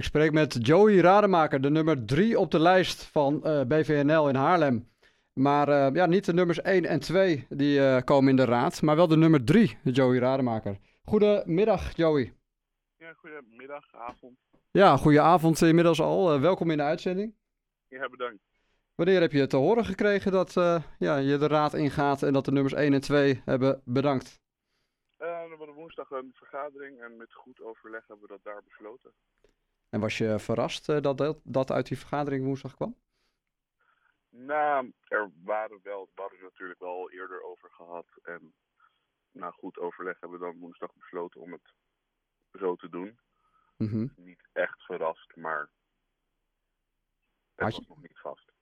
Ik spreek met Joey Rademaker, de nummer 3 op de lijst van uh, BVNL in Haarlem. Maar uh, ja, niet de nummers 1 en 2 die uh, komen in de raad, maar wel de nummer 3, Joey Rademaker. Goedemiddag, Joey. Ja, goedemiddag, avond. Ja, goedenavond inmiddels al. welkom in de uitzending. Ja, bedankt. Wanneer heb je te horen gekregen dat ja, je de raad ingaat en dat de nummers 1 en 2 hebben bedankt? we hadden woensdag een vergadering en met goed overleg hebben we dat daar besloten. En was je verrast uh, dat, dat dat uit die vergadering woensdag kwam? Nou, er waren wel, we hadden het natuurlijk wel eerder over gehad. En na goed overleg hebben we dan woensdag besloten om het zo te doen. Mm -hmm. Niet echt verrast, maar het had was nog niet vast.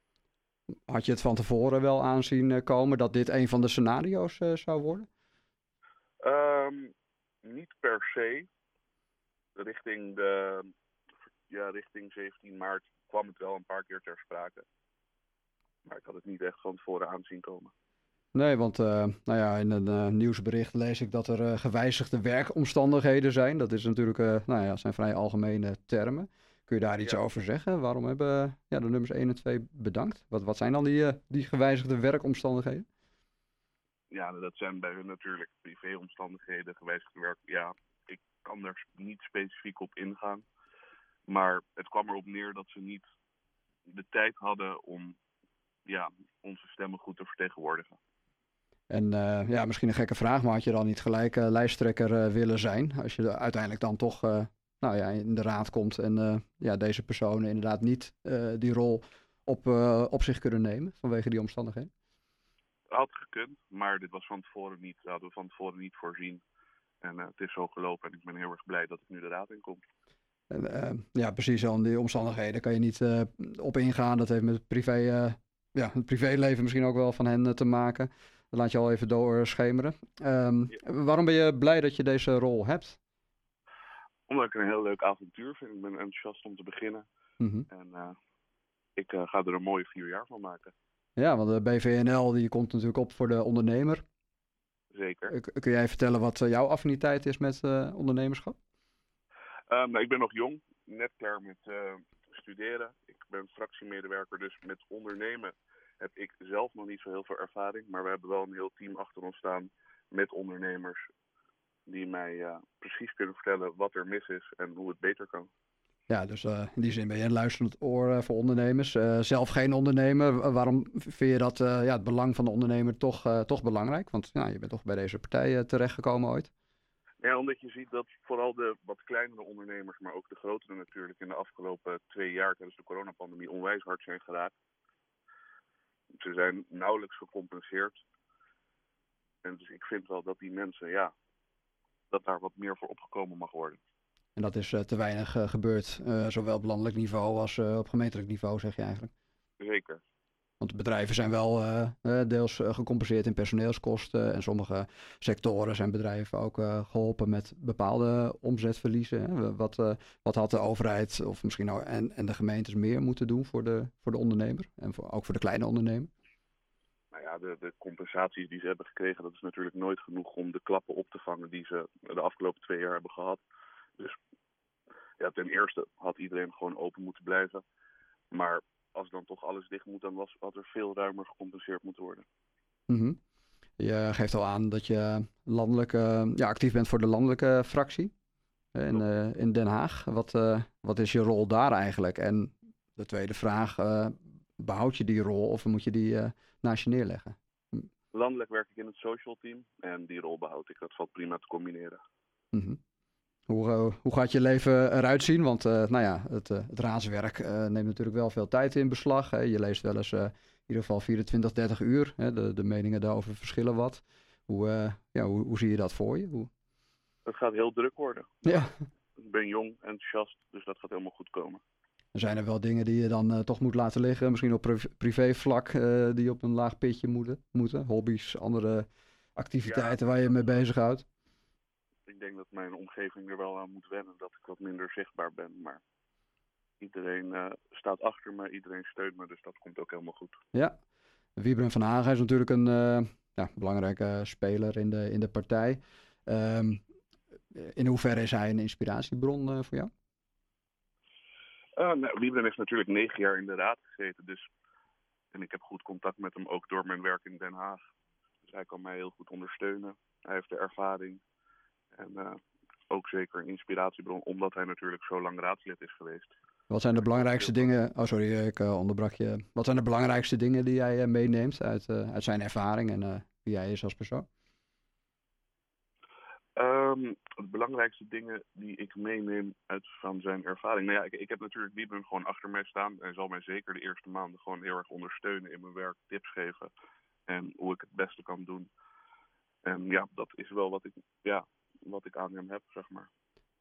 Had je het van tevoren wel aanzien komen dat dit een van de scenario's uh, zou worden? Um, niet per se. Richting, de, ja, richting 17 maart kwam het wel een paar keer ter sprake. Maar ik had het niet echt van tevoren aanzien komen. Nee, want uh, nou ja, in een uh, nieuwsbericht lees ik dat er uh, gewijzigde werkomstandigheden zijn. Dat is natuurlijk, nou ja, zijn vrij algemene termen. Kun je daar iets ja. over zeggen? Waarom hebben ja, de nummers 1 en 2 bedankt? Wat, wat zijn dan die, die gewijzigde werkomstandigheden? ja, dat zijn bij hun natuurlijk privéomstandigheden, gewijzigd werk. Ja, ik kan er niet specifiek op ingaan. Maar het kwam erop neer dat ze niet de tijd hadden om ja, onze stemmen goed te vertegenwoordigen. En uh, ja, misschien een gekke vraag, maar had je dan niet gelijk uh, lijsttrekker uh, willen zijn? Als je uiteindelijk dan toch nou ja, in de raad komt en ja, deze personen inderdaad niet die rol op, op zich kunnen nemen vanwege die omstandigheden? had gekund, maar dit was van tevoren niet, hadden we van tevoren niet voorzien. En het is zo gelopen en ik ben heel erg blij dat ik nu de raad in kom. En, uh, ja, precies. Aan die omstandigheden kan je niet uh, op ingaan. Dat heeft met het, privé, ja, het privéleven misschien ook wel van hen te maken. Dat laat je al even doorschemeren. Um, ja. Waarom ben je blij dat je deze rol hebt? Omdat ik een heel leuk avontuur vind. Ik ben enthousiast om te beginnen. Mm -hmm. En ik ga er een mooie vier jaar van maken. Ja, want de BVNL die komt natuurlijk op voor de ondernemer. Zeker. Kun jij vertellen wat jouw affiniteit is met ondernemerschap? Um, ik ben nog jong, net klaar met uh, studeren. Ik ben fractiemedewerker, dus met ondernemen heb ik zelf nog niet zo heel veel ervaring. Maar we hebben wel een heel team achter ons staan met ondernemers die mij uh, precies kunnen vertellen wat er mis is en hoe het beter kan. Ja, dus uh, in die zin ben je een luisterend oor voor ondernemers. Zelf geen ondernemer. waarom vind je dat ja, het belang van de ondernemer toch, toch belangrijk? Want ja, je bent toch bij deze partij terechtgekomen ooit. Ja, omdat je ziet dat vooral de wat kleinere ondernemers, maar ook de grotere natuurlijk, in de afgelopen twee jaar tijdens de coronapandemie onwijs hard zijn geraakt. Ze zijn nauwelijks gecompenseerd. En dus ik vind wel dat die mensen, ja, dat daar wat meer voor opgekomen mag worden. En dat is uh, te weinig uh, gebeurd, uh, zowel op landelijk niveau als op gemeentelijk niveau, zeg je eigenlijk. Zeker. Want bedrijven zijn wel deels gecompenseerd in personeelskosten. En sommige sectoren zijn bedrijven ook geholpen met bepaalde omzetverliezen. Wat, wat had de overheid of misschien nou en, en de gemeentes meer moeten doen voor de, voor de ondernemer? En voor, ook voor de kleine ondernemer? Nou ja, de, de compensaties die ze hebben gekregen, dat is natuurlijk nooit genoeg om de klappen op te vangen die ze de afgelopen twee jaar hebben gehad. Dus ja, ten eerste had iedereen gewoon open moeten blijven. Maar als dan toch alles dicht moet, dan was, had er veel ruimer gecompenseerd moeten worden. Mm -hmm. Je geeft al aan dat je landelijk, uh, ja, actief bent voor de landelijke fractie in, uh, in Den Haag. Wat, uh, wat is je rol daar eigenlijk? En de tweede vraag, behoud je die rol of moet je die naast je neerleggen? Landelijk werk ik in het social team en die rol behoud ik. Dat valt prima te combineren. Mm -hmm. Hoe, uh, hoe gaat je leven eruit zien? Want uh, nou ja, het, uh, het raadswerk neemt natuurlijk wel veel tijd in beslag. Hè. Je leest wel eens in ieder geval 24, 30 uur. Hè. De, de meningen daarover verschillen wat. Hoe, ja, hoe, hoe, zie je dat voor je? Hoe... Het gaat heel druk worden. Ja. Ik ben jong, enthousiast, dus dat gaat helemaal goed komen. Zijn er wel dingen die je dan toch moet laten liggen. Misschien op priv privévlak die op een laag pitje moeten. moeten. Hobby's, andere activiteiten ja. waar je mee bezighoudt ik denk dat mijn omgeving er wel aan moet wennen dat ik wat minder zichtbaar ben. Maar iedereen uh, staat achter me, iedereen steunt me, dus dat komt ook helemaal goed. Ja, Wiebren van Hagen is natuurlijk een uh, ja, belangrijke speler in de, in de partij. Um, in hoeverre is hij een inspiratiebron uh, voor jou? Nou, Wiebren heeft natuurlijk negen jaar in de raad gezeten. Dus, en ik heb goed contact met hem ook door mijn werk in Den Haag. Dus hij kan mij heel goed ondersteunen. Hij heeft de ervaring. En uh, ook zeker een inspiratiebron, omdat hij natuurlijk zo lang raadslid is geweest. Wat zijn de belangrijkste dingen? Oh, sorry, ik uh, onderbrak je. Wat zijn de belangrijkste dingen die jij meeneemt uit, uit zijn ervaring en wie jij is als persoon? Um, de belangrijkste dingen die ik meeneem uit van zijn ervaring. Nou ja, ik, ik heb natuurlijk Wiebren gewoon achter mij staan. En zal mij zeker de eerste maanden gewoon heel erg ondersteunen in mijn werk, tips geven. En hoe ik het beste kan doen. En ja, dat is wel wat ik, ja, wat ik aan hem heb, zeg maar.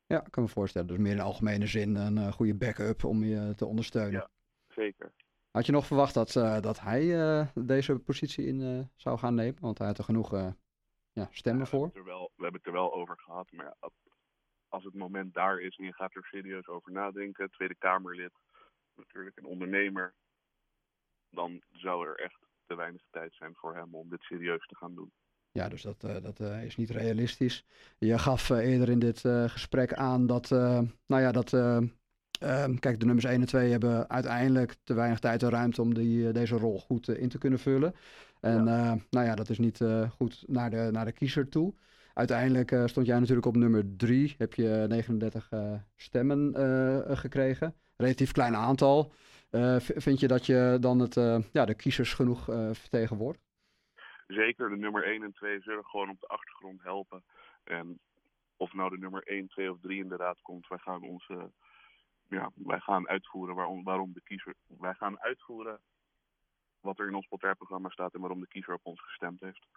Ja, ik kan me voorstellen. Dus meer in algemene zin een uh, goede backup om je te ondersteunen. Ja, zeker. Had je nog verwacht dat, uh, dat hij uh, deze positie in zou gaan nemen? Want hij had er genoeg ja, stemmen ja, voor. We er wel, we hebben het er wel over gehad. Maar ja, als het moment daar is en je gaat er serieus over nadenken, Tweede Kamerlid, natuurlijk een ondernemer, dan zou er echt te weinig tijd zijn voor hem om dit serieus te gaan doen. Ja, dus dat, uh, dat uh, is niet realistisch. Je gaf uh, eerder in dit gesprek aan dat, nou ja, dat, ehm, kijk, de nummers 1 en 2 hebben uiteindelijk te weinig tijd en ruimte om die, deze rol goed in te kunnen vullen. En ja. nou ja, dat is niet goed naar de, naar de kiezer toe. Uiteindelijk stond jij natuurlijk op nummer 3, heb je 39 stemmen gekregen. Relatief klein aantal. vind je dat je dan het, ja, de kiezers genoeg vertegenwoordigt? Zeker de nummer 1 en 2 zullen gewoon op de achtergrond helpen. En of nou de nummer 1, 2 of 3 in de raad komt, wij gaan onze. Ja, wij gaan uitvoeren waarom, waarom de kiezer. Wij gaan uitvoeren wat er in ons partijprogramma staat en waarom de kiezer op ons gestemd heeft.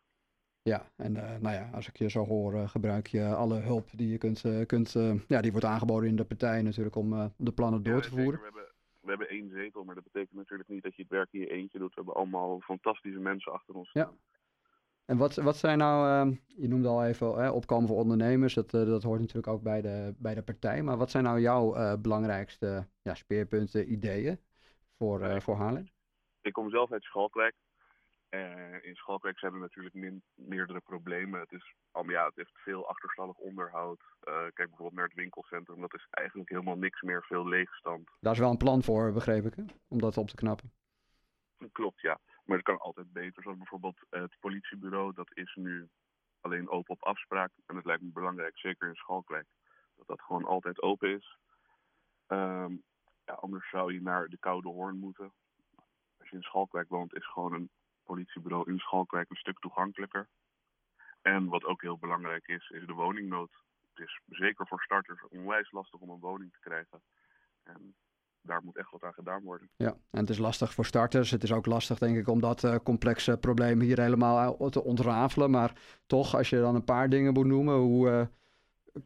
Ja, en uh, nou ja, als ik je zo hoor, uh, gebruik je alle hulp die je kunt, uh, kunt ja, die wordt aangeboden in de partij natuurlijk om de plannen door ja, te voeren. We hebben, we hebben één zetel, maar dat betekent natuurlijk niet dat je het werk in je eentje doet. We hebben allemaal fantastische mensen achter ons. Ja. En wat, wat zijn nou, uh, je noemde al even hè, opkomen voor ondernemers, dat, uh, dat hoort natuurlijk ook bij de, bij de partij. Maar wat zijn nou jouw uh, belangrijkste ja, speerpunten, ideeën voor, uh, voor Haarlem? Ik kom zelf uit Schalkwijk. in Schalkwijk zijn er natuurlijk min, meerdere problemen. Het, is, ja, het heeft veel achterstallig onderhoud. kijk bijvoorbeeld naar het winkelcentrum, dat is eigenlijk helemaal niks meer, veel leegstand. Daar is wel een plan voor, begreep ik, hè? om dat op te knappen. Klopt, ja. Maar het kan altijd beter. Zoals bijvoorbeeld het politiebureau, dat is nu alleen open op afspraak. En het lijkt me belangrijk, zeker in Schalkwijk, dat dat gewoon altijd open is. Um, ja, anders zou je naar de Koude Hoorn moeten. Als je in Schalkwijk woont, is gewoon een politiebureau in Schalkwijk een stuk toegankelijker. En wat ook heel belangrijk is, is de woningnood. Het is zeker voor starters onwijs lastig om een woning te krijgen. En daar moet echt wat aan gedaan worden. Ja, en het is lastig voor starters. Het is ook lastig, denk ik, om dat uh, complexe probleem hier helemaal te ontrafelen. Maar toch, als je dan een paar dingen moet noemen, hoe, uh,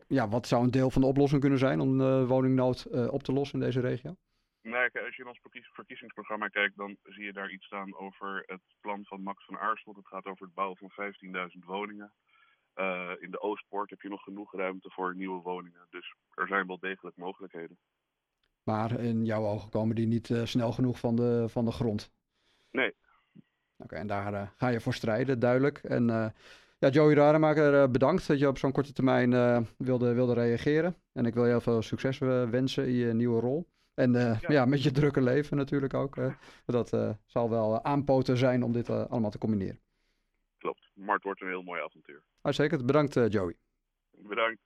ja, wat zou een deel van de oplossing kunnen zijn om de woningnood uh, op te lossen in deze regio? Nou, als je in ons verkiezingsprogramma kijkt, dan zie je daar iets staan over het plan van Max van Aarschot. Het gaat over het bouwen van 15.000 woningen. In de Oostpoort heb je nog genoeg ruimte voor nieuwe woningen. Dus er zijn wel degelijk mogelijkheden. Maar in jouw ogen komen die niet uh, snel genoeg van de, van de grond. Nee. Oké, okay, en daar uh, ga je voor strijden, duidelijk. En uh, ja, Joey Rademaker, bedankt dat je op zo'n korte termijn wilde, wilde reageren. En ik wil je heel veel succes wensen in je nieuwe rol. En ja. ja. met je drukke leven natuurlijk ook. dat zal wel aanpoten zijn om dit allemaal te combineren. Klopt, maar het wordt een heel mooi avontuur. Uitstekend, bedankt Joey. Bedankt.